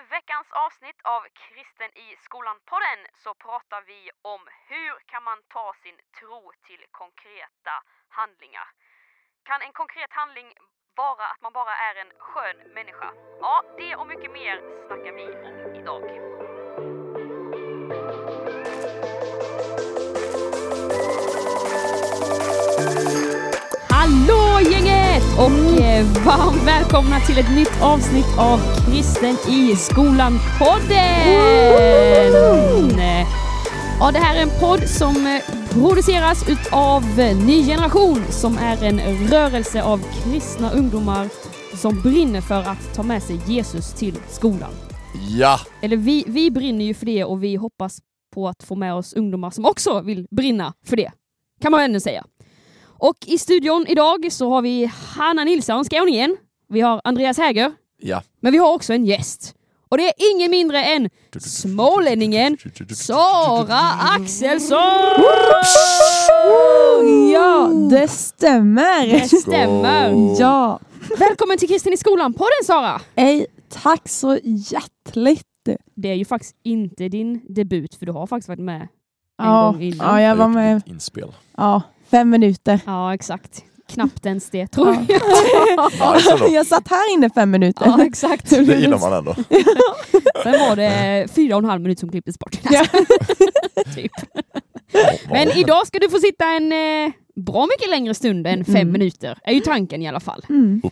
veckans avsnitt av Kristen i skolan-podden så pratar vi om hur kan man ta sin tro till konkreta handlingar. Kan en konkret handling vara att man bara är en skön människa? Ja, det och mycket mer snackar vi om idag. Och eh, varmt välkomna till ett nytt avsnitt av Kristen i skolan-podden! Ja, det här är en podd som eh, produceras utav eh, Ny Generation som är en rörelse av kristna ungdomar som brinner för att ta med sig Jesus till skolan. Ja, Eller vi, vi brinner ju för det och vi hoppas på att få med oss ungdomar som också vill brinna för det. Kan man ändå säga. Och i studion idag så har vi Hanna Nilsson, skåningen. Vi har Andreas Häger, ja. men vi har också en gäst. Och det är ingen mindre än smålänningen Sara Axelsson! Ja, det stämmer. Det stämmer. Ja, Välkommen till Kristin i skolan på den Sara! Ej, tack så hjärtligt. Det är ju faktiskt inte din debut för du har faktiskt varit med en Ja, gång innan. ja, jag var med Inspel. ja, fem minuter. Ja, exakt. Knappt ens det tror jag. Ändå. Jag satt här inne fem minuter. Ja, exakt. Det gillar man ändå. Sen var det fyra och en halv minut som klipptes bort. Ja. typ. Men idag ska du få sitta en eh, bra mycket längre stund än fem Mm. minuter, är ju tanken i alla fall. Mm.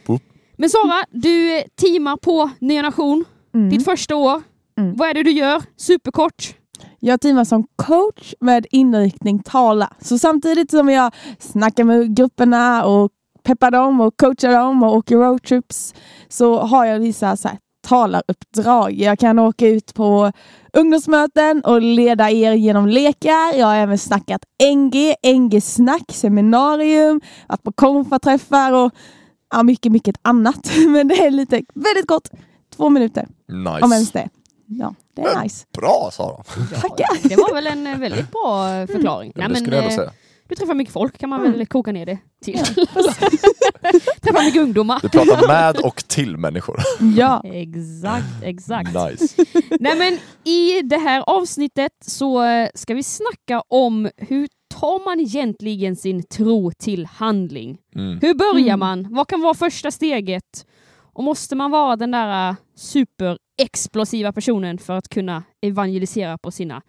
Men Sara, du eh, teamar på Nya Nation, mm. ditt första år. Mm. Vad är det du gör? Superkort. Jag teamar som coach med inriktning tala. Så samtidigt som jag snackar med grupperna och peppar dem och coachar dem och åker roadtrips så har jag vissa så här, talaruppdrag. Jag kan åka ut på ungdomsmöten och leda er genom lekar. Jag har även snackat NG, NG-snack, seminarium, varit på konfaträffar och ja, mycket, mycket annat. Men det är lite, väldigt kort, två minuter om ens Nice. det. Ja, det är nice. Bra Sara. Tackar. Det var väl en eh, väldigt bra eh, förklaring. Ja, det skulle jag ändå eh, säga. du träffar mycket folk kan man Mm. väl koka ner det till. träffar mycket ungdomar. Du pratar med och till människor. Ja. Exakt, exakt. Nice. Nej men i det här avsnittet så eh, ska vi snacka om hur tar man egentligen sin tro till handling? Mm. Hur börjar Mm. man? Vad kan vara första steget? Och måste man vara den där eh, superexplosiva personen för att kunna evangelisera på sina,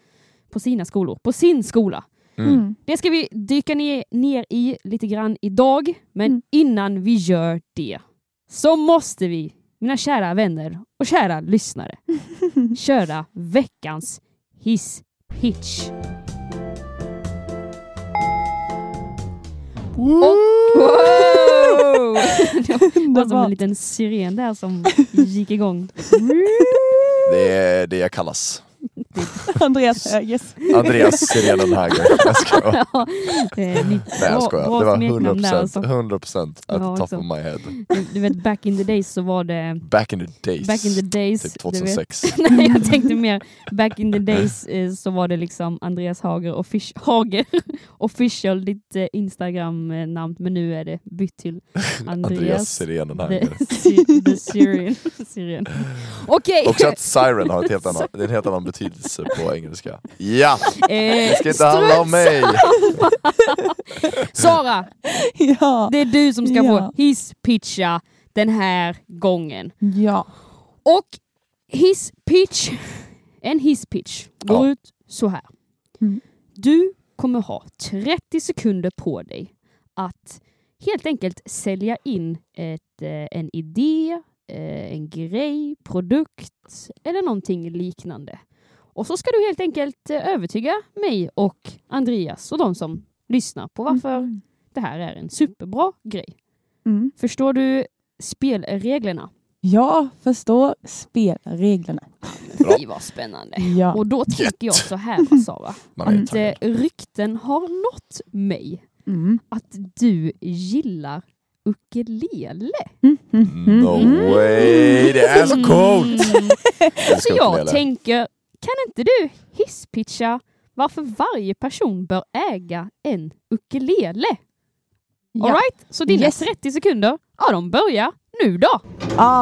på sina skolor, på sin skola? Mm. Mm. Det ska vi dyka ner, ner i lite grann idag, men Mm. innan vi gör det så måste vi, mina kära vänner och kära lyssnare, köra veckans hiss pitch. Och, wow! Det var som en liten siren där som gick igång. Det är det jag kallas. Andreas Högers. Andreas Sirenen Häger. Jag skojar. Ja, mitt Nej jag skojar. Det var smeknamn där 100%, alltså. 100% at Ja, the top of my head. Du, du vet back in the days så var det Back in the days. Back in the days. Typ du vet. 2006. Nej, jag tänkte mer back in the days eh, så var det liksom Andreas Hager, offic- Hager official, ditt eh, Instagram-namn, men nu är det bytt till Andreas Andreas, Sirenen the. Sy- the Syrian. Syrian. Okej, Också att siren har ett helt annan, det är en helt annan betydelse på engelska. Ja, eh, det ska inte handla om mig. Sara, Ja. det är du som ska få Ja. hisspitcha den här gången. Ja. Och hisspitch, en hisspitch går Ja. ut så här. Mm. Du kommer ha 30 sekunder på dig att helt enkelt sälja in ett, eh, en idé, eh, en grej, produkt eller någonting liknande. Och så ska du helt enkelt eh, övertyga mig och Andreas och de som lyssnar på varför Mm. det här är en superbra grej. Mm. Förstår du spelreglerna? Jag förstår spelreglerna. Det var spännande. Ja. Och då tänker jag så här Sara, att taggad. eh, rykten har nått mig Mm. att du gillar ukulele. Mm. Mm. No way, det är så coolt! Mm. Jag Så jag tänker, kan inte du hisspitcha varför varje person bör äga en ukulele? Ja. Alright? Så dina Yes. 30 sekunder, ja de börjar nu då.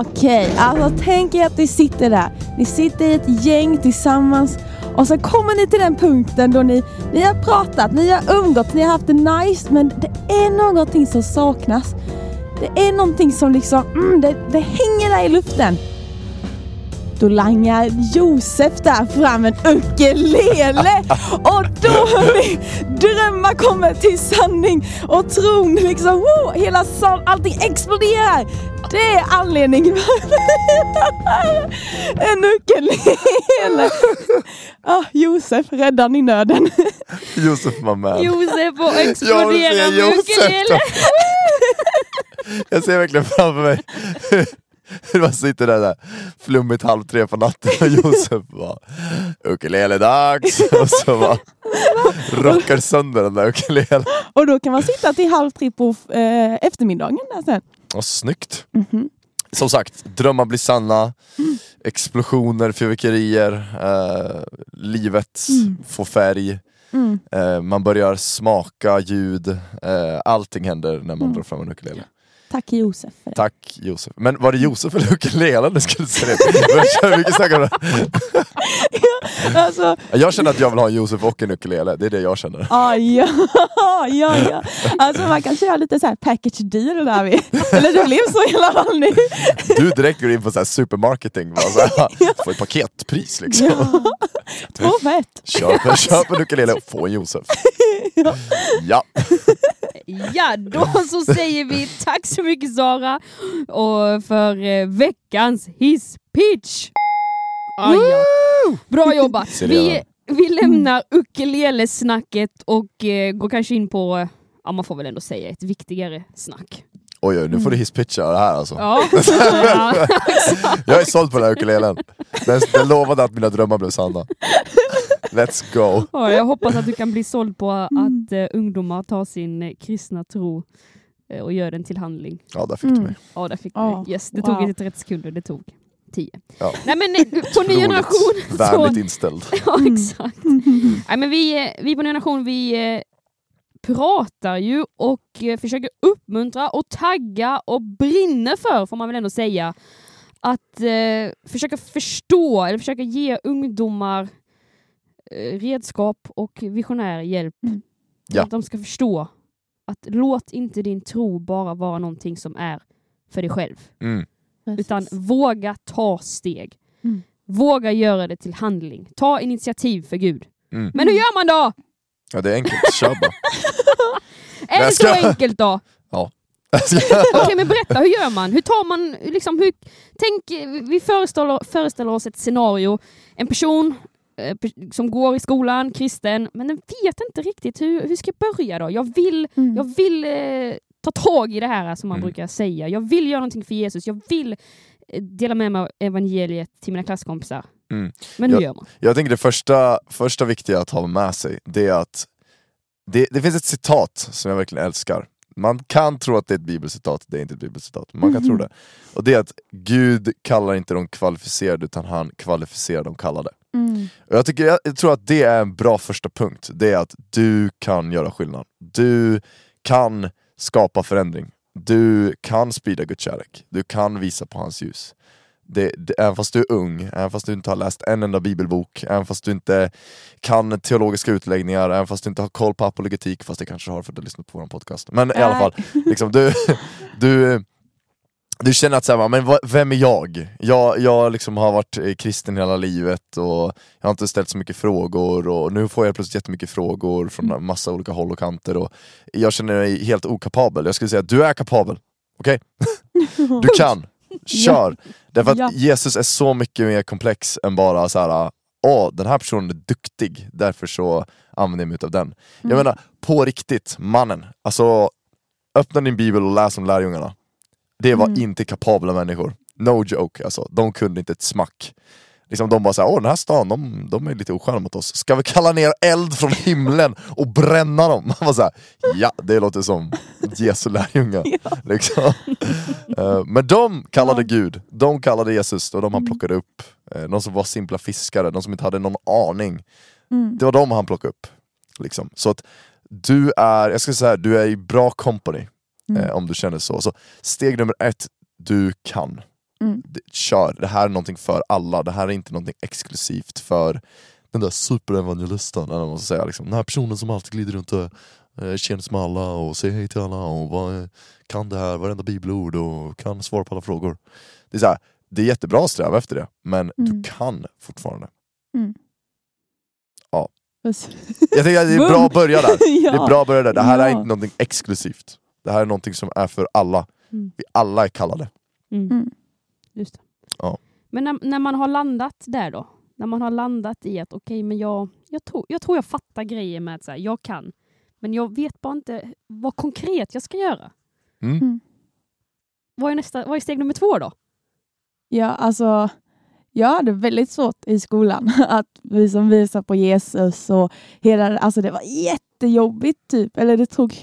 Okej, alltså tänk er att ni sitter där Ni sitter i ett gäng tillsammans och så kommer ni till den punkten då ni, ni har pratat, ni har umgått, ni har haft det nice men det är någonting som saknas. Det är någonting som liksom, mm, det, det hänger där i luften. Då langar Josef där fram en ukulele och då hörni, drömmar kommer till sanning och tron liksom, wow, hela sal, allting exploderar. Det är anledningen en ukulele. Ah, Josef, räddaren i nöden. Josef var med. Josef och Jag vill explodera se med ukulele. Jag ser verkligen framför mig man sitter där, där flummigt halv tre på natten och Josef bara ukulele-dags och så bara rockar sönder den där ukulelen. Och då kan man sitta till halv tre på eh, eftermiddagen där sen. Och snyggt. Mhm. Som sagt, drömmar blir sanna, explosioner, fyrverkerier, eh, livet får färg, Mm. eh, man börjar smaka ljud, eh, allting händer när man Mm. drar fram en ukulele. Tack Josef för det. Tack Josef. Men var det Josef eller ukulelen du skulle säga det? Jag känner mycket snack om det. Alltså, Jag känner att jag vill ha en Josef och en ukulele, det är det jag känner. ah, ja, ja, ja. Alltså man kan köra lite så här package deal där vi. Eller det blev så i alla fall nu. Du direkt går in på så här supermarketing, så här, får ett paketpris liksom. Ja. Två för ett. Köp, köp en ukulele och få en Josef. Ja, Ja, då så säger vi tack så mycket Sara och för eh, veckans hisspitch. Ah, ja. Bra jobbat. Vi, vi lämnar ukulele-snacket och eh, går kanske in på, eh, ja man får väl ändå säga ett viktigare snack. oj oj, nu får du hisspitcha det här alltså. Ja, ja. Jag är såld på den här ukulelen. Den, den lovade att mina drömmar blev sanna. Let's go. Ja, jag hoppas att du kan bli såld på att eh, ungdomar tar sin eh, kristna tro eh, och gör den till handling. Ja, där fick du Mm. mig. Ja, där fick Ja, du. Yes, det wow. tog inte 30 sekunder, det tog 10. Ja. Nej men eh, på ny generation. Vänligt inställd. Ja, exakt. Nej, men vi, eh, vi på Ny Generation vi eh, pratar ju och försöker uppmuntra och tagga och brinner för, får man väl ändå säga, att eh, försöka förstå eller försöka ge ungdomar eh, redskap och visionär hjälp. Mm. Ja. Att de ska förstå att låt inte din tro bara vara någonting som är för dig själv. Mm. Utan våga ta steg. Mm. Våga göra det till handling. Ta initiativ för Gud. Mm. Men hur gör man då? Ja, det är enkelt. Kör bara. Är det så enkelt då? Okej, men berätta, hur gör man? Hur tar man, liksom, hur, tänk, vi föreställer, föreställer oss ett scenario, en person eh, som går i skolan, kristen, men den vet inte riktigt hur, hur ska jag börja då? Jag vill, Mm. jag vill eh, ta tag i det här som man Mm. brukar säga. Jag vill göra någonting för Jesus. Jag vill eh, dela med mig av evangeliet till mina klasskompisar. Mm. Men hur Ja. gör man? Jag tänker det första, första viktiga att ha med sig, det är att det, det finns ett citat som jag verkligen älskar. Man kan tro att det är ett bibelcitat, det är inte ett bibelcitat, men man kan tro det. Och det är att Gud kallar inte de kvalificerade utan han kvalificerar de kallade. Mm. Och jag, tycker, jag, jag tror att det är en bra första punkt, det är att du kan göra skillnad. Du kan skapa förändring. Du kan sprida Guds kärlek. Du kan visa på hans ljus. Det, det, även fast du är ung, även fast du inte har läst en enda bibelbok, även fast du inte kan teologiska utläggningar, även fast du inte har koll på apologetik, fast det kanske du har för att du har lyssnat på vår podcast. Men i alla fall, liksom, du, du, du känner att så här, men vem är jag? Jag, jag liksom har varit eh, kristen hela livet och jag har inte ställt så mycket frågor och nu får jag plötsligt jättemycket frågor från en massa olika håll och kanter och jag känner mig helt okapabel. Jag skulle säga att du är kapabel, okej? Du kan, kör! Därför att. Jesus är så mycket mer komplex än bara så här. Åh, den här personen är duktig, därför så använder jag mig av den. Jag menar, på riktigt, mannen. Alltså, öppna din bibel och läs om lärjungarna. Det var Mm. inte kapabla människor. No joke alltså, de kunde inte ett smack. Liksom de bara såhär, åh den här stan, de, de är lite osköna mot oss. Ska vi kalla ner eld från himlen och bränna dem? Man var såhär, ja det låter som Jesu lärjungar. Liksom. Eh, Men de kallade Ja. Gud, de kallade Jesus och de han Mm. plockade upp. Eh, De som var simpla fiskare, de som inte hade någon aning. Mm. Det var de han plockade upp. Liksom. Så att du är, jag ska säga, du är i bra company Mm. eh, om du känner så. så. Steg nummer ett, du kan. Mm. Kör, det här är någonting för alla, det här är inte någonting exklusivt för den där superevangelisten, eller vad man ska säga. Liksom. Den här personen som alltid glider runt och eh, känns med alla och säger hej till alla och vad, kan det här, varenda bibelord och kan svara på alla frågor. Det är, så här, det är jättebra att sträva efter det, men Mm. du kan fortfarande. Precis. Jag tycker att det är bra att börja där. ja. Det är bra att börja där. Det här är Ja. inte någonting exklusivt. Det här är någonting som är för alla. Mm. Vi alla är kallade. Mm. Mm. Just det. Ja. Men när, när man har landat där då? När man har landat i att okej, men jag, jag, tror, jag tror jag fattar grejen med att så här, jag kan, men jag vet bara inte vad konkret jag ska göra. Mm. Mm. Vad är, nästa, vad är steg nummer två då? Ja, alltså jag hade väldigt svårt i skolan att vi som visar på Jesus och hela, alltså det var jättejobbigt typ. Eller det tog,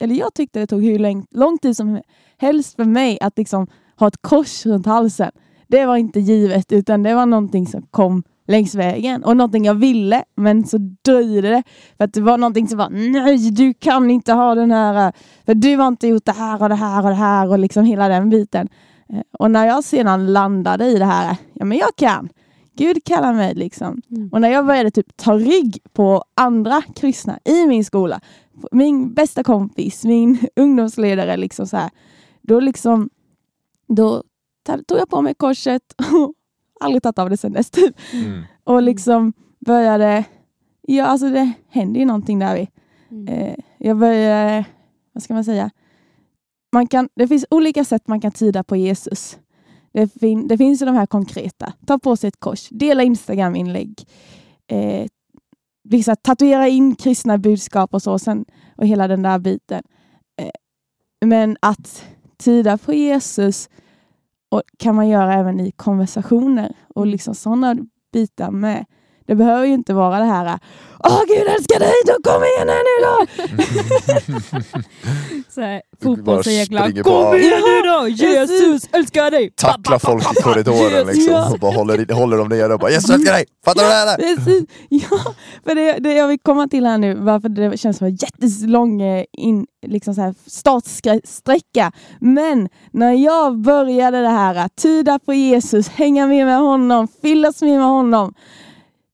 eller jag tyckte det tog hur lång, lång tid som helst för mig att liksom ha ett kors runt halsen. Det var inte givet utan det var någonting som kom längs vägen och någonting jag ville men så dröjde det för att det var någonting som var nej du kan inte ha den här för du har inte gjort det här och det här och det här och liksom hela den biten. Eh, och när jag sedan landade i det här, ja men jag kan. Gud kallar mig liksom. Mm. Och när jag började typ ta rygg på andra kristna i min skola, min bästa kompis, min ungdomsledare, liksom så här, då liksom, då tog jag på mig korset och aldrig tagit av det sedan dess. Typ. Mm. Och liksom började, ja alltså det hände ju någonting där. Vi. Mm. Eh, jag började, vad ska man säga? Man kan, det finns olika sätt man kan tyda på Jesus. Det, fin, det finns ju de här konkreta. Ta på sig ett kors, dela Instagram-inlägg. Eh, vissa tatuera in kristna budskap och så sen, och hela den där biten. Eh, men att tyda på Jesus och kan man göra även i konversationer och liksom sådana bitar med. Det behöver ju inte vara det här Åh Gud älskar dig, då kom igen här nu då! Så här, fotbollsreglar. springer på- Kom igen nu då! Jesus älskar dig! Tackla folk i korridoren liksom, Ja. och bara håller, håller dem nere och bara yes, älskar dig! Fattar du det här? Precis. Ja, för det, det jag vill komma till här nu, varför det känns som en jättelång eh, in, liksom så här startsträcka. Men när jag började det här, att tyda på Jesus, hänga med med honom, fyllas med med honom,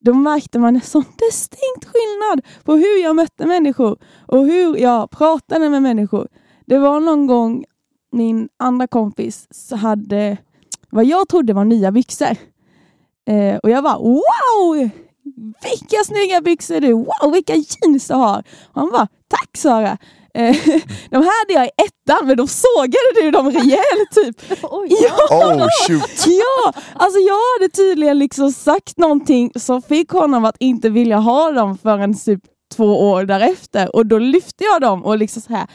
då märkte man en sån distinkt skillnad på hur jag mötte människor och hur jag pratade med människor. Det var någon gång min andra kompis hade vad jag trodde var nya byxor. Eh, och jag bara wow! Vilka snygga byxor du! Wow, vilka jeans du har! Och han bara tack Sara! Eh, de här hade jag i ettan men då sågade du dem rejält typ. Oj. Ja! Oh shoot! Ja, alltså jag hade tydligen liksom sagt någonting som fick honom att inte vilja ha dem förrän typ två år därefter och då lyfte jag dem och liksom så här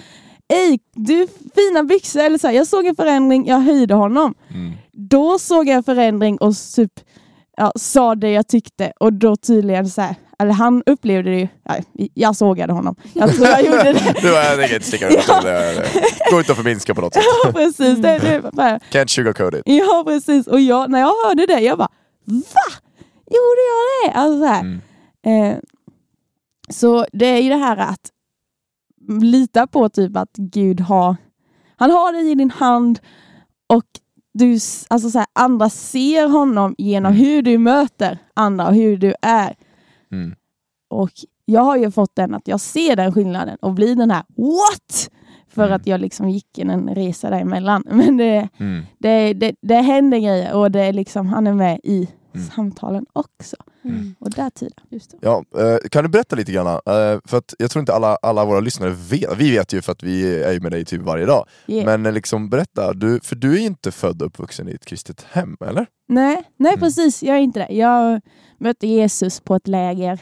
Ej, du fina byxor, eller så här, jag såg en förändring, jag höjde honom. Mm. Då såg jag en förändring och typ ja, sa det jag tyckte och då tydligen så här, eller han upplevde det ju, ja, jag sågade honom. Jag tror jag gjorde det. Var jag tänker inte sticka Ja. det. Går inte att förminska på något sätt. Ja precis, det, det, var bara, Can't sugarcoat it. Ja, precis. Och jag, när jag hörde det, jag bara Va? Gjorde jag det? Alltså, så. Mm. Eh, så det är ju det här att lita på typ att Gud har Han har dig i din hand och du, alltså så här, andra ser honom genom hur du möter andra och hur du är. Mm. Och jag har ju fått den att jag ser den skillnaden och blir den här what? För Mm. att jag liksom gick en, en resa däremellan. Men det, Mm. det, det, det händer grejer och det är liksom, han är med i Mm. samtalen också. Mm. Och där tiden. Just det. Ja, eh, kan du berätta lite grann? Eh, för att jag tror inte alla, alla våra lyssnare vet, vi vet ju för att vi är med dig typ varje dag. Yeah. Men eh, liksom berätta, du, för du är inte född och uppvuxen i ett kristet hem, eller? Nej, nej Mm. precis. Jag är inte det. Jag mötte Jesus på ett läger.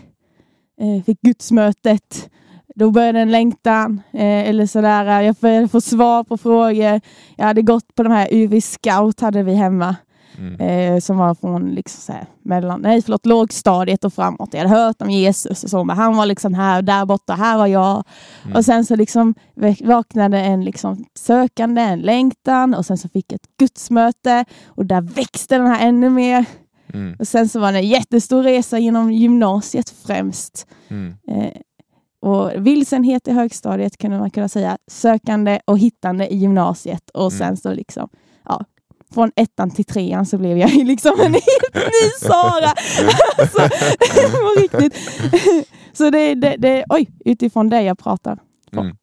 Fick gudsmötet. Då började en längtan. Eh, eller sådär. Jag började få svar på frågor. Jag hade gått på de här UV Scout hade vi hemma. Mm. Eh, som var från liksom så här, mellan, nej, förlåt, lågstadiet och framåt. Jag hade hört om Jesus och så, men han var liksom här och där borta, här var jag. Mm. Och sen så liksom vaknade en liksom sökande, en längtan och sen så fick jag ett gudsmöte och där växte den här ännu mer. Mm. Och sen så var det en jättestor resa genom gymnasiet främst. Mm. Eh, och vilsenhet i högstadiet kunde man kunna säga, sökande och hittande i gymnasiet och Mm. sen så liksom, ja, från ettan till trean så blev jag liksom en helt ny Sara. Alltså, riktigt. Så det är oj, utifrån det jag pratar. Mm.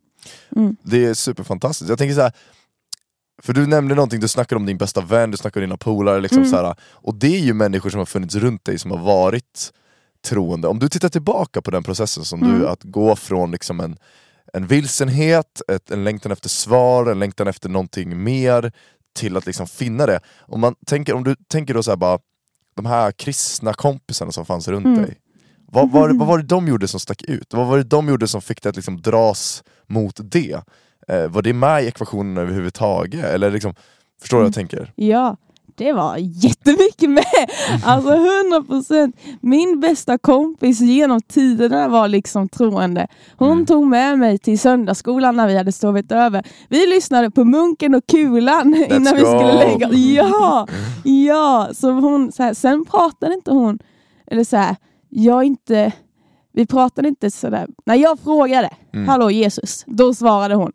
Mm. Det är superfantastiskt. Jag tänker så här, för du nämnde någonting, du snackade om din bästa vän, du snackade om dina polare, liksom Mm. så här, och det är ju människor som har funnits runt dig som har varit troende. Om du tittar tillbaka på den processen som du, Mm. att gå från liksom en, en vilsenhet, ett, en längtan efter svar, en längtan efter någonting mer, till att liksom finna det. Om, man tänker, om du tänker då så bara, de här kristna kompisarna som fanns runt Mm. dig, vad, vad, vad var det de gjorde som stack ut? Vad var det de gjorde som fick dig att liksom dras mot det? Eh, var det med i ekvationen överhuvudtaget? Eller liksom, förstår du vad jag tänker? Ja, det var jättemycket med. Alltså 100 procent. Min bästa kompis genom tiderna var liksom troende. Hon Mm. tog med mig till söndagsskolan när vi hade sovit över. Vi lyssnade på Munken och Kulan innan vi go! skulle lägga Ja, ja. Så hon, så här, sen pratade inte hon, eller så här, jag inte, vi pratade inte sådär. När jag frågade, Mm. hallå Jesus, då svarade hon.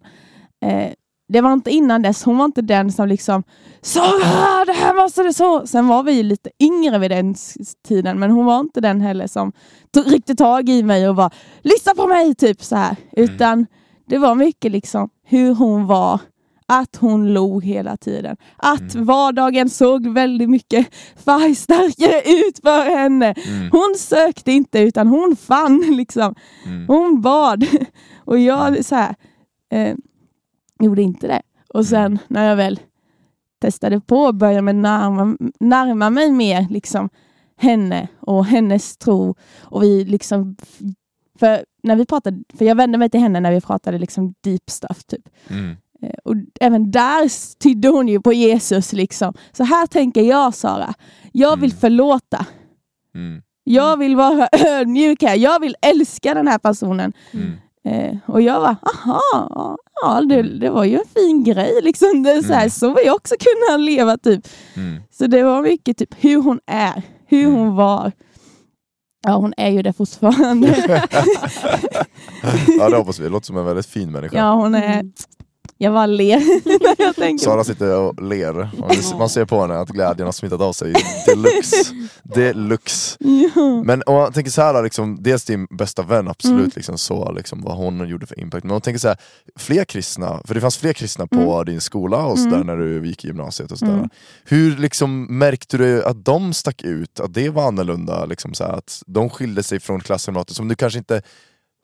Eh, det var inte innan dess, hon var inte den som liksom Sara, det här måste du så. Sen var vi lite yngre vid den tiden, men hon var inte den heller som tog, ryckte tag i mig och var lyssna på mig, typ så här. Utan det var mycket liksom hur hon var, att hon log hela tiden. Att vardagen såg väldigt mycket färgstarkare ut för henne. Mm. Hon sökte inte utan hon fann liksom. Mm. Hon bad. Och jag så här, eh, gjorde inte det. Och sen när jag väl testade på och började med närma, närma mig mer liksom henne och hennes tro. Och vi liksom, för när vi pratade, för jag vände mig till henne när vi pratade liksom deep stuff typ. Mm. Eh, Och även där tydde hon ju på Jesus liksom. Så här tänker jag Sara. Jag vill Mm. förlåta. Mm. Jag vill vara ödmjuk här. Jag vill älska den här personen. Mm. Eh, och jag var, aha, ja, det, det var ju en fin grej. Liksom. Det så, här, Mm. så vill jag också kunna leva. typ. Mm. Så det var mycket typ hur hon är, hur Mm. hon var. Ja, hon är ju det fortfarande. Ja det hoppas vi, det låter som en väldigt fin människa. ja, hon är... Jag bara ler när jag tänker Sara sitter och ler, man ser på henne att glädjen har smittat av sig deluxe. deluxe. ja. Men om man tänker så här, liksom, dels din bästa vän, absolut, Mm. liksom, så, liksom, vad hon gjorde för impact. Men om man tänker så här, fler kristna, för det fanns fler kristna på Mm. din skola och så där, Mm. när du gick i gymnasiet. och så där. Mm. Hur liksom, märkte du att de stack ut, att det var annorlunda? Liksom, så här, att de skilde sig från klasskamrater som du kanske inte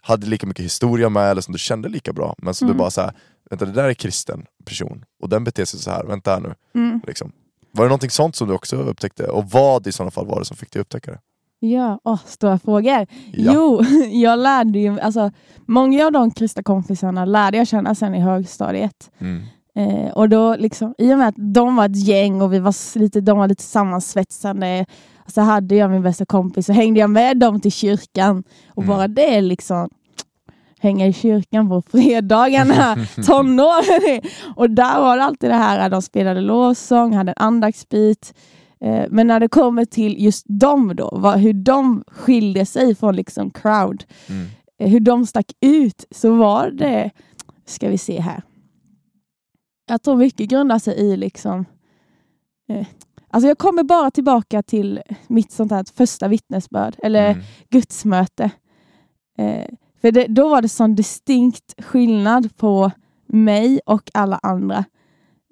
hade lika mycket historia med eller som du kände lika bra. Men så Mm. du bara så här, vänta det där är kristen person och den beter sig så här, vänta här nu. Mm. Liksom. Var det någonting sånt som du också upptäckte? Och vad i sådana fall var det som fick dig upptäcka det? Ja, åh, stora frågor. Ja. Jo, jag lärde ju, alltså, många av de kristna kompisarna lärde jag känna sen i högstadiet. Mm. Eh, och då liksom, I och med att de var ett gäng och vi var lite, de var lite sammansvetsande så hade jag min bästa kompis så hängde jag med dem till kyrkan. Och Mm. bara det liksom, hänga i kyrkan på fredagarna, tonåren. och där var det alltid det här, de spelade lovsång, hade en andaktsbit. Eh, men när det kommer till just dem då, vad, hur de skilde sig från liksom crowd, Mm. eh, hur de stack ut, så var det, ska vi se här. Jag tror mycket grundar sig i liksom, eh, alltså jag kommer bara tillbaka till mitt sånt här första vittnesbörd, eller Mm. gudsmöte. Eh, för det, då var det sån distinkt skillnad på mig och alla andra.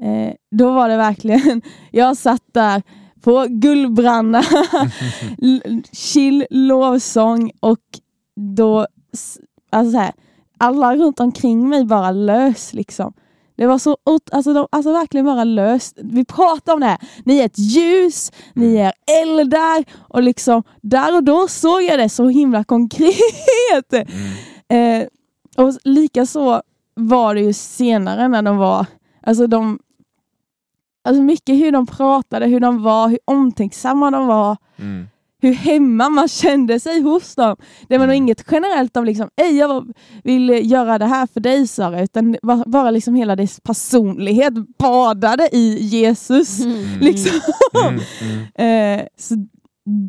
Eh, då var det verkligen, jag satt där på Gullbranna, chill lovsång och då, alltså så här, alla runt omkring mig bara lös liksom. Det var så, alltså, de, alltså verkligen bara löst. Vi pratar om det här, ni är ett ljus, ni är eldar och liksom där och då såg jag det så himla konkret. Mm. Eh, och lika så var det ju senare när de var, alltså de, alltså mycket hur de pratade, hur de var, hur omtänksamma de var, Mm. Hur hemma man kände sig hos dem. Det var nog Mm. inget generellt om liksom, Ej, jag vill göra det här för dig Sara, utan bara liksom hela dess personlighet badade i Jesus. Mm. Liksom. Mm. Mm. Eh, så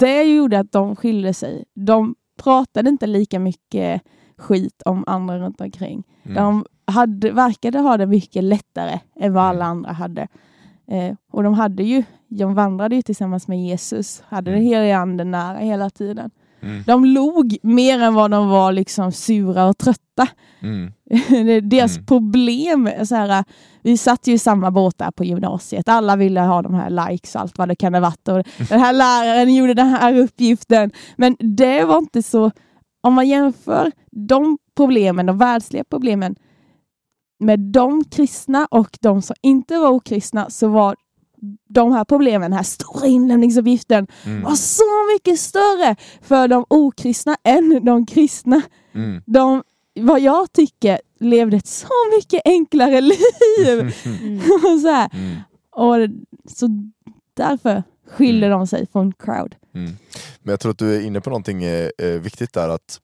det gjorde att de skilde sig. De pratade inte lika mycket skit om andra runt omkring. Mm. De hade, verkade ha det mycket lättare än vad alla Mm. andra hade. Eh, och de hade ju, de vandrade ju tillsammans med Jesus, hade den Mm. heliga anden nära hela tiden. Mm. De log mer än vad de var liksom sura och trötta. Mm. Deras Mm. problem, så här, vi satt ju i samma båt där på gymnasiet. Alla ville ha de här likes och allt vad det kan ha varit. Och den här läraren gjorde den här uppgiften. Men det var inte så, om man jämför de problemen, de världsliga problemen med de kristna och de som inte var okristna så var de här problemen, den här stora inlämningsuppgiften Mm. var så mycket större för de okristna än de kristna Mm. de, vad jag tycker, levde ett så mycket enklare liv. Mm. och så, här. Mm. Och så därför skiljer de sig från crowd. Mm. Men jag tror att du är inne på någonting eh, eh, viktigt där att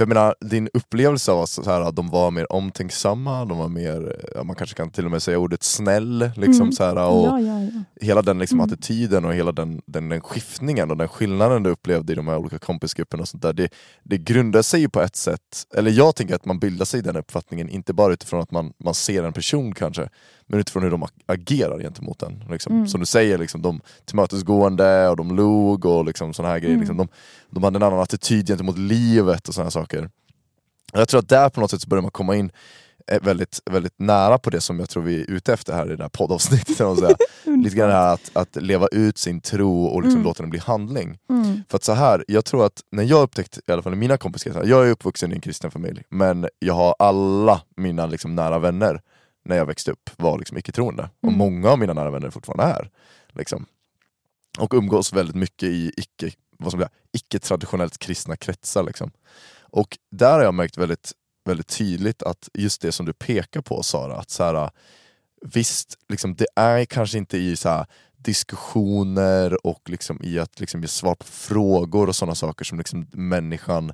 för jag menar, din upplevelse av så här, att de var mer omtänksamma, de var mer, man kanske kan till och med säga ordet snäll, liksom, Mm. så här, och Ja, ja, ja. hela den liksom, Mm. attityden och hela den, den, den skiftningen och den skillnaden du upplevde i de här olika kompisgrupperna och sånt där, det, det grundar sig ju på ett sätt, eller jag tänker att man bildar sig den uppfattningen, inte bara utifrån att man, man ser en person kanske, men utifrån hur de ag- agerar gentemot den. Liksom. Mm. Som du säger, liksom, de tillmötesgående och de log och liksom, såna här grejer. Mm. Liksom, de, de hade en annan attityd gentemot livet och såna saker. Och jag tror att där på något sätt börjar man komma in eh, väldigt, väldigt nära på det som jag tror vi är ute efter här i det här poddavsnittet. och säga. Lite grann det här att, att leva ut sin tro och liksom Mm. låta den bli handling. Mm. För att så här, jag tror att när jag upptäckt, i alla fall i mina kompiskretsar, jag är uppvuxen i en kristen familj, men jag har alla mina liksom nära vänner när jag växte upp var liksom icke-troende. Och Mm. många av mina nära vänner fortfarande är. Liksom. Och umgås väldigt mycket i icke, vad som är, icke-traditionellt kristna kretsar. Liksom. Och där har jag märkt väldigt, väldigt tydligt att just det som du pekar på Sara, att så här, visst, liksom, det är kanske inte i så här, diskussioner och liksom i att liksom, ge svar på frågor och sådana saker som liksom, människan,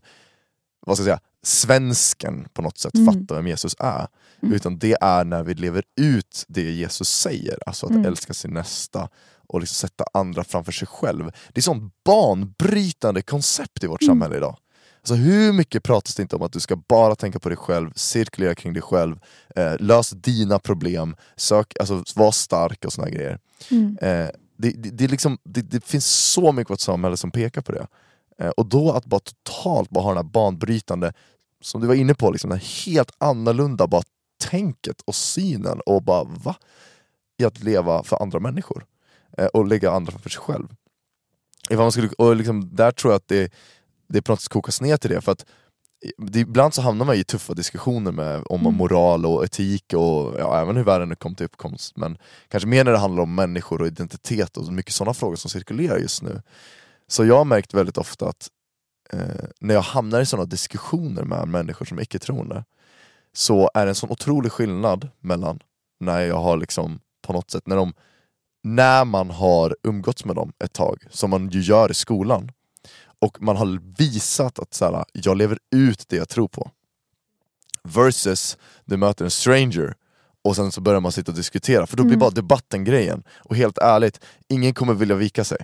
vad ska jag säga, svensken på något sätt Mm. fattar vem Jesus är. Mm. Utan det är när vi lever ut det Jesus säger, alltså att Mm. älska sin nästa och liksom sätta andra framför sig själv. Det är sånt banbrytande koncept i vårt Mm. samhälle idag. Alltså hur mycket pratas det inte om att du ska bara tänka på dig själv, cirkulera kring dig själv, eh, lös dina problem, sök, alltså, var stark och såna grejer. Mm. Eh, det, det, det, liksom, det, finns så mycket i vårt samhälle som pekar på det. Eh, och då att bara totalt bara ha den här banbrytande, som du var inne på, liksom, den helt annorlunda bara tänket och synen och bara va? I att leva för andra människor. Eh, och lägga andra framför sig själv. Ifall man skulle, och liksom, där tror jag att det, det på något sätt kokas ner till det. För att det, ibland så hamnar man i tuffa diskussioner med, om Mm. moral och etik och ja, även hur världen kom till uppkomst. Men kanske mer när det handlar om människor och identitet och mycket sådana frågor som cirkulerar just nu. Så jag har märkt väldigt ofta att eh, när jag hamnar i sådana diskussioner med människor som är icke-troende så är det en sån otrolig skillnad mellan när jag har liksom på något sätt, när, de, när man har umgåtts med dem ett tag, som man ju gör i skolan, och man har visat att så här, jag lever ut det jag tror på. Versus du möter en stranger och sen så börjar man sitta och diskutera, för då blir Mm. bara debatten grejen. Och helt ärligt, ingen kommer vilja vika sig.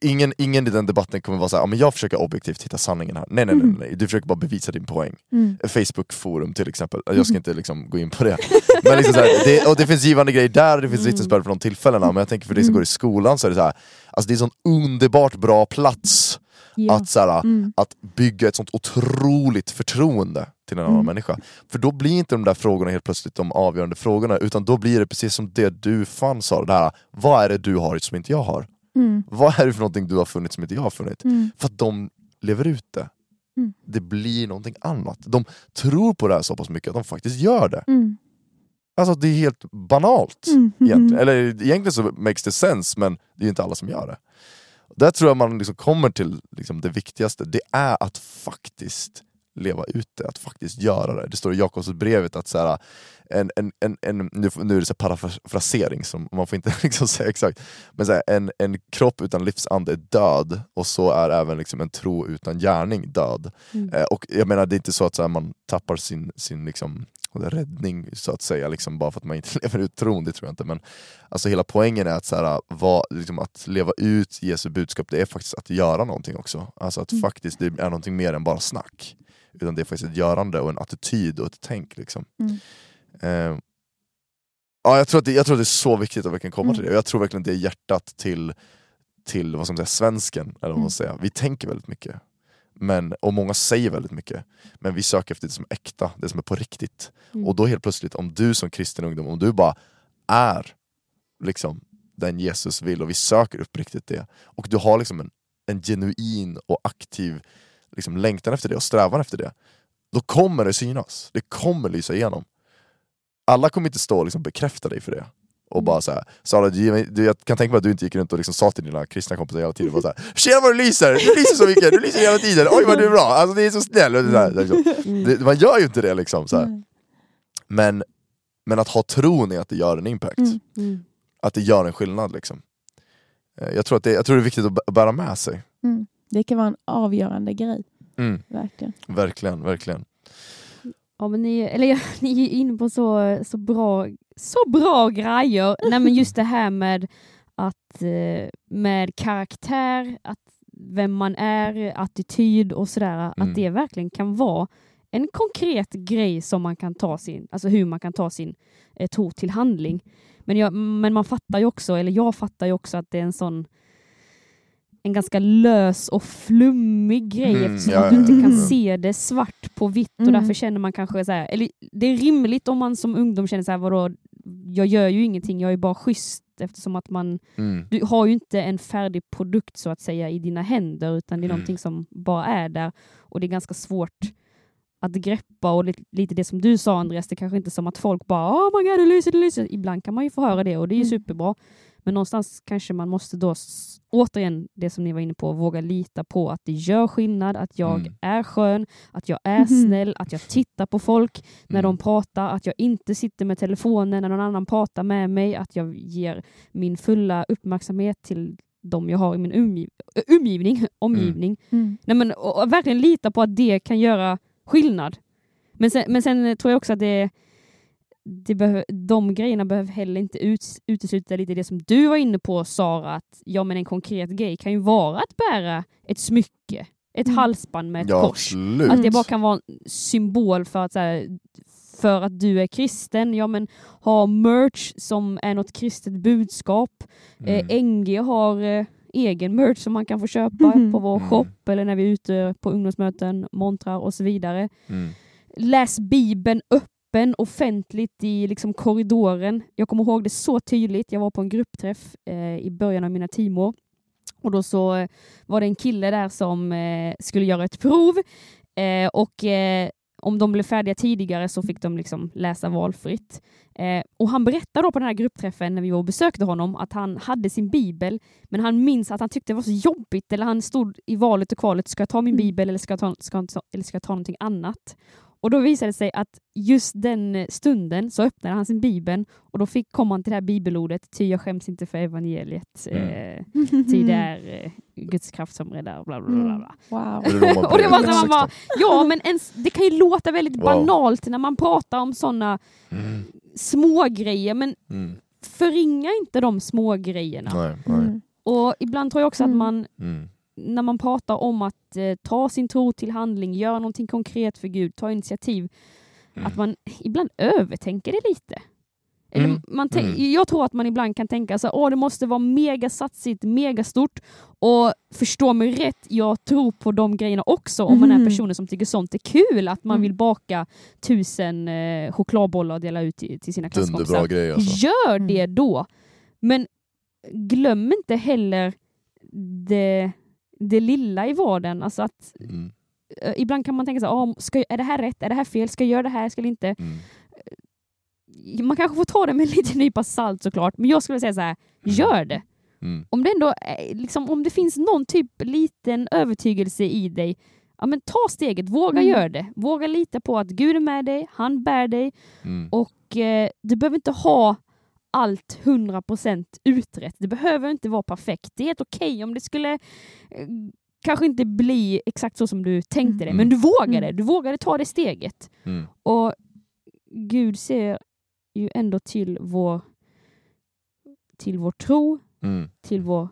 Ingen, ingen i den debatten kommer vara såhär, men jag försöker objektivt hitta sanningen här. Nej nej nej, Mm. nej. du försöker bara bevisa din poäng. Mm. Facebook-forum till exempel, jag ska inte liksom gå in på det. Men liksom här, det, och det finns givande grejer där, det finns Mm. vittnesbörd från de tillfällena, men jag tänker för dig som Mm. går i skolan så är det så här, alltså det är en sån underbart bra plats Ja. att, så här, Mm. att bygga ett sånt otroligt förtroende till en annan Mm. människa. För då blir inte de där frågorna helt plötsligt de avgörande frågorna, utan då blir det precis som det du fann sa, det här, vad är det du har som inte jag har? Mm. Vad är det för någonting du har funnit som inte jag har funnit? Mm. För att de lever ut det. Mm. Det blir någonting annat. De tror på det här så pass mycket att de faktiskt gör det. Mm. Alltså det är helt banalt. Mm. Egentligen. Eller egentligen så makes det sense, men det är inte alla som gör det. Där tror jag man liksom kommer till liksom det viktigaste, det är att faktiskt leva ut det, att faktiskt göra det. Det står i Jakobsbrevet att så här, en, en, en, en, nu, nu är det så parafrasering, som man får inte liksom säga exakt, men så här, en, en kropp utan livsande är död, och så är även liksom en tro utan gärning död. Mm. Eh, och jag menar, det är inte så att så här, man tappar sin, sin liksom, räddning så att säga, liksom, bara för att man inte lever ut tron, det tror jag inte. Men alltså, hela poängen är att, så här, vad, liksom, att leva ut Jesu budskap, det är faktiskt att göra någonting också. Alltså att Mm. faktiskt det är någonting mer än bara snack. Utan det är faktiskt ett görande och en attityd och ett tänk. Liksom. Mm. Eh, Ja, jag, tror att det, jag tror att det är så viktigt att verkligen komma till Mm. det. Jag tror verkligen att det är hjärtat till, till vad man säga, svensken. Eller vad man Mm. säga. Vi tänker väldigt mycket. Men, och många säger väldigt mycket. Men vi söker efter det som är äkta, det som är på riktigt. Mm. Och då helt plötsligt, om du som kristen ungdom, om du bara är liksom den Jesus vill och vi söker uppriktigt det. Och du har liksom en, en genuin och aktiv liksom, längtan efter det och strävan efter det. Då kommer det synas, det kommer lysa igenom. Alla kommer inte stå och liksom bekräfta dig för det. Och bara såhär, Sara du, jag kan tänka mig att du inte gick runt och liksom sa till dina kristna kompisar hela tiden, bara såhär, Tjena vad du lyser! Du lyser så mycket, du lyser hela tiden, oj vad du är bra, alltså det är så snäll! Och det där, liksom. Det, man gör ju inte det liksom. Så här. Men, men att ha tron i att det gör en impact, Mm. Mm. att det gör en skillnad. Liksom. Eh, Jag, tror att det, jag tror det är viktigt att bä- bära med sig. Mm. Det kan vara en avgörande grej, Mm. verkligen. Verkligen, verkligen. Ja, men ni, eller ja, ni är inne på så, så, bra, så bra grejer. Nej, men just det här med, att, eh, med karaktär, att vem man är, attityd och sådär. Mm. Att det verkligen kan vara en konkret grej som man kan ta sin, alltså hur man kan ta sin eh, tro till handling. Men, jag, men man fattar ju också, eller jag fattar ju också att det är en sån en ganska lös och flummig grej Mm, eftersom ja, att du inte ja. kan Mm. se det svart på vitt och Mm. därför känner man kanske så här, eller det är rimligt om man som ungdom känner så här, vadå, jag gör ju ingenting, jag är bara schysst eftersom att man, Mm. du har ju inte en färdig produkt så att säga i dina händer utan det är Mm. någonting som bara är där och det är ganska svårt att greppa och lite, lite det som du sa Andreas, det kanske inte är som att folk bara oh my god det lyser, det lyser. Ibland kan man ju få höra det och det är ju Mm. superbra. Men någonstans kanske man måste då, återigen det som ni var inne på, våga lita på att det gör skillnad, att jag Mm. är skön, att jag är Mhm. snäll, att jag tittar på folk när Mm. de pratar, att jag inte sitter med telefonen när någon annan pratar med mig, att jag ger min fulla uppmärksamhet till de jag har i min umgiv umgivning, omgivning. Mm. Nej, men, och, och verkligen lita på att det kan göra skillnad. Men sen, men sen tror jag också att det, det behö, de grejerna behöver heller inte ut, utesluta lite det som du var inne på Sara, att ja, men en konkret grej kan ju vara att bära ett smycke, ett Mm. halsband med ett Ja, kors. absolut. Att det bara kan vara en symbol för att, så här, för att du är kristen. Ja, men ha merch som är något kristet budskap. Mm. Eh, NG har eh, egen merch som man kan få köpa Mhm. på vår Mm. shop eller när vi är ute på ungdomsmöten, montrar och så vidare. Mm. Läs Bibeln öppen offentligt i liksom korridoren. Jag kommer ihåg det så tydligt. Jag var på en gruppträff eh, i början av mina teamår och då så eh, var det en kille där som eh, skulle göra ett prov eh, och eh, om de blev färdiga tidigare så fick de liksom läsa valfritt. Eh, och han berättade då på den här gruppträffen när vi var och besökte honom att han hade sin bibel men han minns att han tyckte det var så jobbigt eller han stod i valet och kvalet, ska jag ta min Mm. bibel eller ska jag ta, ska eller ska jag ta någonting annat? Och då visade det sig att just den stunden så öppnade han sin bibel och då fick, kom han till det här bibelordet, ty jag skäms inte för evangeliet, Mm. eh, ty det är eh, Guds kraft som räddar, bla bla bla. bla. bla. Wow. Och det man var så man bara, 16. ja men ens, det kan ju låta väldigt Wow. banalt när man pratar om sådana Mm. små grejer men Mm. förringa inte de små grejerna. Nej, nej. Mm. Och ibland tror jag också Mm. att man Mm. När man pratar om att eh, ta sin tro till handling, göra någonting konkret för Gud, ta initiativ, Mm. att man ibland övertänker det lite. Eller Mm. man Mm. Jag tror att man ibland kan tänka så här, åh det måste vara mega satsigt, mega stort och förstå mig rätt, jag tror på de grejerna också om man är Mhm. personen som tycker sånt är kul, att man Mm. vill baka tusen eh, chokladbollar och dela ut till, till sina klasskompisar. grej alltså. Gör Mm. det då. Men glöm inte heller det, det lilla i vardagen. Alltså att, Mm. eh, ibland kan man tänka så här, ah, ska, är det här rätt? Är det här fel? Ska jag göra det här? Ska jag inte? Mm. Man kanske får ta det med en liten nypa salt såklart, men jag skulle säga så här, gör det. Mm. Om det ändå är- liksom, om det finns någon typ liten övertygelse i dig, ja men ta steget, våga Mm. göra det. Våga lita på att Gud är med dig, han bär dig Mm. och eh, du behöver inte ha allt 100% utrett. Det behöver inte vara perfekt. Det är helt okej om det skulle eh, kanske inte bli exakt så som du tänkte det, Mm. men du vågade. Mm. Du vågade ta det steget. Mm. Och Gud ser ju ändå till vår, till vår tro, Mm. till vår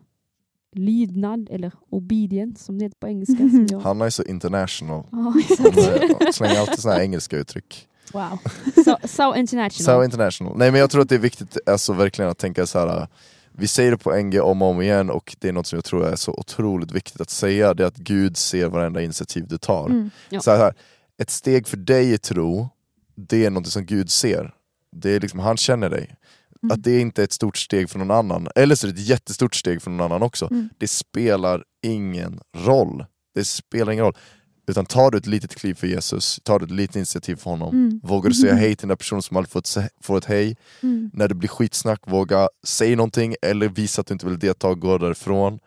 lydnad, eller obedience som det heter på engelska. Som jag... Hanna är så international. Exakt. är- slänger alltid såna här engelska uttryck. Wow. So, so international. So international. Nej men jag tror att det är viktigt alltså, verkligen att tänka så här. Vi säger det på NG om och om igen och det är något som jag tror är så otroligt viktigt att säga, det är att Gud ser varenda initiativ du tar. Mm. Ja. Så här, ett steg för dig i tro, det är något som Gud ser. Det är liksom, han känner dig. Mm. Att det inte är ett stort steg för någon annan, eller så är det ett jättestort steg för någon annan också. Mm. Det spelar ingen roll. Det spelar ingen roll. Utan tar du ett litet kliv för Jesus, tar du ett litet initiativ för honom, Mm. vågar du säga hej till den där personen som aldrig fått se- får ett hej, Mm. när det blir skitsnack, våga säga någonting eller visa att du inte vill delta och gå därifrån.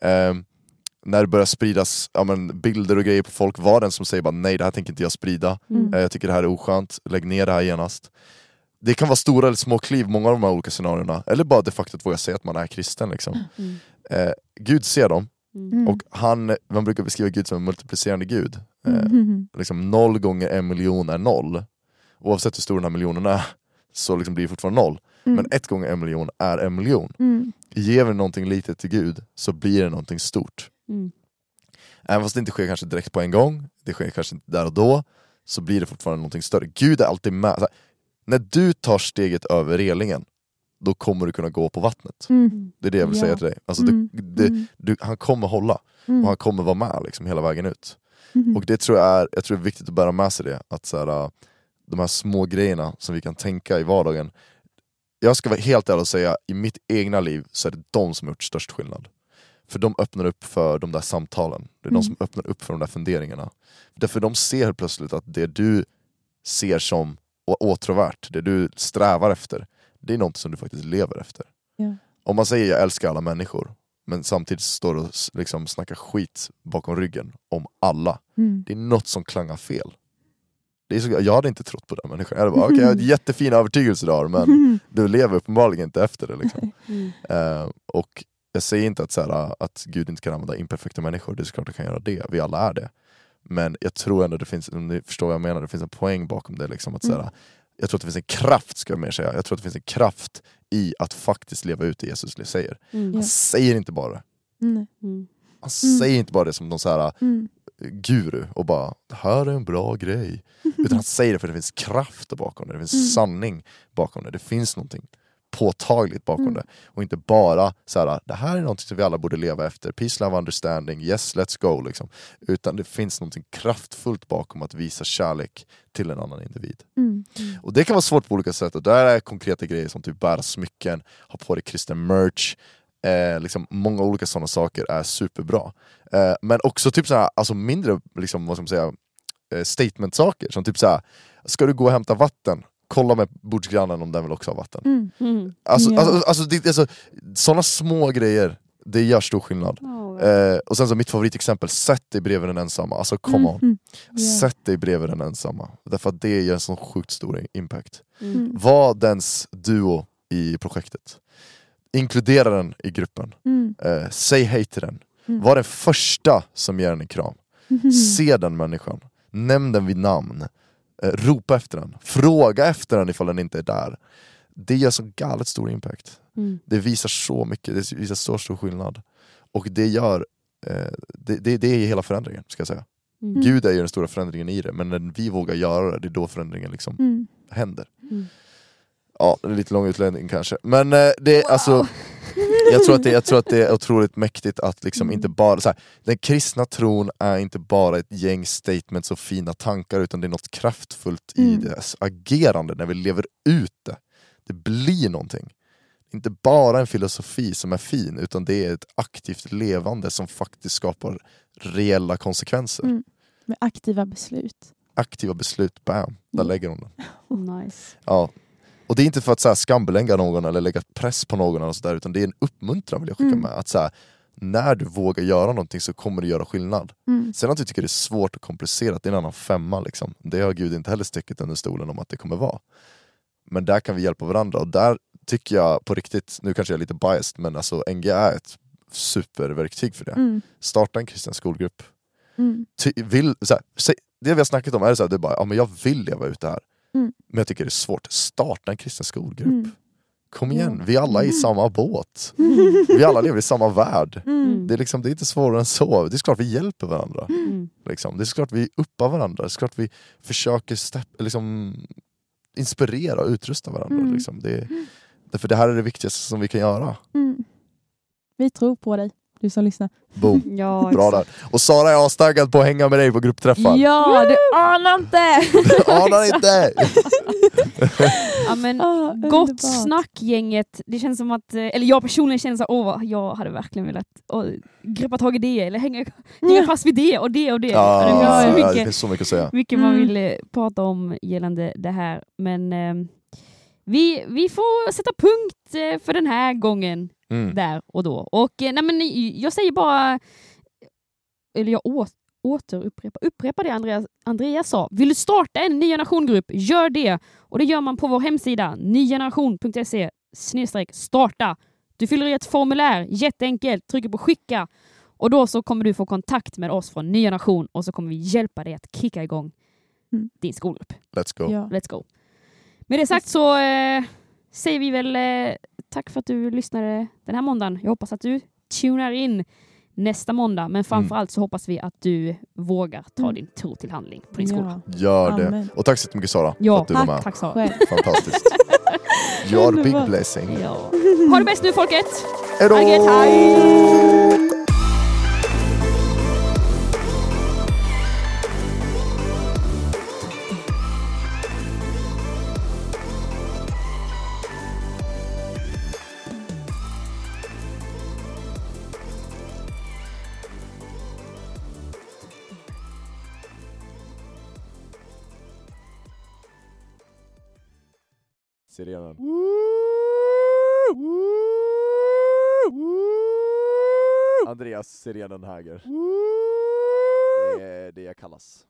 Ehm, när det börjar spridas ja, men, bilder och grejer på folk, var den som säger bara nej det här tänker inte jag sprida, Mm. Eh, jag tycker det här är oskönt, lägg ner det här genast. Det kan vara stora eller små kliv, många av de här olika scenarierna, eller bara det faktum att våga säga att man är kristen. Liksom. Mm. Eh, Gud ser dem, Mm. Och han, man brukar beskriva Gud som en multiplicerande Gud. Eh, Mm. liksom noll gånger en miljon är noll. Oavsett hur stor den här miljonen är, så liksom blir det fortfarande noll. Mm. Men ett gånger en miljon är en miljon. Mm. Ger vi någonting litet till Gud så blir det någonting stort. Mm. Även fast det inte sker kanske direkt på en gång, det sker kanske inte där och då, så blir det fortfarande någonting större. Gud är alltid med. Här, när du tar steget över relingen, då kommer du kunna gå på vattnet. Mm. Det är det jag vill Ja. säga till dig. Alltså, Mm. det, det, Mm. du, han kommer hålla, Mm. och han kommer vara med liksom, hela vägen ut. Mm. Och det tror jag är, jag tror det är viktigt att bära med sig det, att så här, äh, de här små grejerna som vi kan tänka i vardagen. Jag ska vara helt ärlig och säga, i mitt egna liv så är det de som har gjort störst skillnad. För de öppnar upp för de där samtalen, det är Mm. de som öppnar upp för de där funderingarna. Därför de ser plötsligt att det du ser som åtråvärt, det du strävar efter, det är något som du faktiskt lever efter. Ja. Om man säger jag älskar alla människor, men samtidigt står och liksom snackar skit bakom ryggen om alla, Mm. det är något som klangar fel. Det är så, jag hade inte trott på den människan. Jag hade bara, okej, jag har en jättefin övertygelse du har, men Mm. du lever uppenbarligen inte efter det. Liksom. Mm. Eh, och jag säger inte att, så här, att Gud inte kan använda imperfekta människor, det är såklart att kan göra det, vi alla är det. Men jag tror ändå det finns, om ni förstår vad jag menar, det finns en poäng bakom det. Liksom, att, så här, Mm. Jag tror att det finns en kraft, ska jag mer säga, jag tror att det finns en kraft i att faktiskt leva ut det Jesus säger. Mm. Han säger inte bara. Mm. Han Mm. säger inte bara det som någon så här, Mm. guru och bara det här är en bra grej. Utan han säger det för det finns kraft bakom det, det finns Mm. sanning bakom det, det finns någonting påtagligt bakom Mm. det. Och inte bara så här, det här är någonting som vi alla borde leva efter, peace, love, understanding, yes, let's go. Liksom. Utan det finns någonting kraftfullt bakom att visa kärlek till en annan individ. Mm. Och det kan vara svårt på olika sätt, och där är konkreta grejer som typ bära smycken, ha på dig kristen merch, eh, liksom många olika sådana saker är superbra. Eh, men också typ såhär, alltså mindre liksom, vad ska man säga, eh, statement-saker, som typ såhär, ska du gå och hämta vatten, kolla med bordsgrannen om den vill också ha vatten. Mm. Mm. Alltså, Ja. alltså, alltså, det, alltså, sådana små grejer, det gör stor skillnad. Oh, Eh, och sen så mitt favoritexempel, sätt dig bredvid den ensamma, alltså come on. Mm. Ja. Sätt dig bredvid den ensamma, därför att det ger en sån sjukt stor impact. Mm. Var dens duo i projektet. Inkludera den i gruppen. Mm. Eh, säg hej till den. Mm. Var den första som ger den en kram. Se den människan. Nämn den vid namn. Ropa efter den. Fråga efter den ifall den inte är där. Det gör så galet stor impact. Mm. Det visar så mycket, det visar så stor skillnad. Och det gör, eh, det, det, det är hela förändringen, ska jag säga. Mm. Gud är ju den stora förändringen i det, men när vi vågar göra det, det är då förändringen liksom Mm. händer. Mm. Ja, det är lite lång utläggning kanske. Men eh, det är alltså jag tror, att det, jag tror att det är otroligt mäktigt att liksom inte bara, så här, den kristna tron är inte bara ett gäng statements och fina tankar utan det är något kraftfullt i Mm. dess agerande när vi lever ut det. Det blir någonting. Inte bara en filosofi som är fin utan det är ett aktivt levande som faktiskt skapar reella konsekvenser. Mm. Med aktiva beslut. Aktiva beslut, bam, där Mm. lägger hon den. Nice. Ja. Och det är inte för att så här, skambelägga någon eller lägga press på någon, eller så där, utan det är en uppmuntran vill jag skicka Mm. med. Att så här, när du vågar göra någonting så kommer det göra skillnad. Mm. Sen att du tycker det är svårt och komplicerat, det är en annan femma. Liksom. Det har Gud inte heller sticket under stolen om att det kommer vara. Men där kan vi hjälpa varandra och där tycker jag på riktigt, nu kanske jag är lite biased, men alltså NGA är ett superverktyg för det. Mm. Starta en kristen skolgrupp. Mm. Ty, vill, så här, det vi har snackat om är så här, du bara, ja, men jag vill leva ut det här. Mm. Men jag tycker det är svårt. Starta en kristen skolgrupp. Mm. Kom igen, vi alla är i samma båt. Vi alla lever i samma värld. Mm. Det är, liksom, det är inte svårare än så. Det är klart vi hjälper varandra. Mm. Liksom. Det är klart vi uppar varandra. Det är klart vi försöker step, liksom, inspirera och utrusta varandra. Mm. Liksom. Det, därför det här är det viktigaste som vi kan göra. Mm. Vi tror på dig, du som lyssnar. Boom. Ja, Bra där. Och Sara är astaggad på att hänga med dig på gruppträffar. Ja, du anar inte! Anar inte! Ja, men Ah, Gott underbart. snack gänget. Det känns som att, eh, eller jag personligen känner så åh, jag hade verkligen velat åh, greppa tag i det eller hänga, hänga fast vid det och det och det. Ja, det finns ja, så ja, det mycket, finns så mycket att säga. mycket man Mm. vill eh, prata om gällande det här. Men eh, vi, vi får sätta punkt eh, för den här gången Mm. där och då. Och eh, nej, men, jag säger bara, eller jag å, återupprepar upprepa det Andreas, Andreas sa. Vill du starta en ny generationgrupp, gör det. Och det gör man på vår hemsida, nygeneration.se starta. Du fyller i ett formulär, jätteenkelt, trycker på skicka och då så kommer du få kontakt med oss från Ny Generation och så kommer vi hjälpa dig att kicka igång Mm. din skolgrupp. Let's go. Ja. Let's go. Med det sagt så eh, säger vi väl eh, tack för att du lyssnade den här måndagen. Jag hoppas att du tunar in nästa måndag, men framförallt så hoppas vi att du vågar ta Mm. din tro till handling på din skola. Gör det. Amen. Och tack så mycket Sara Ja, för att du var med. Tack Sara. Själv. Fantastiskt. You are a big blessing. Ja. Ha det bäst nu folket! Hejdå! Hej! Sirenen. Andreas Sirenen Häger. Det är det jag kallas.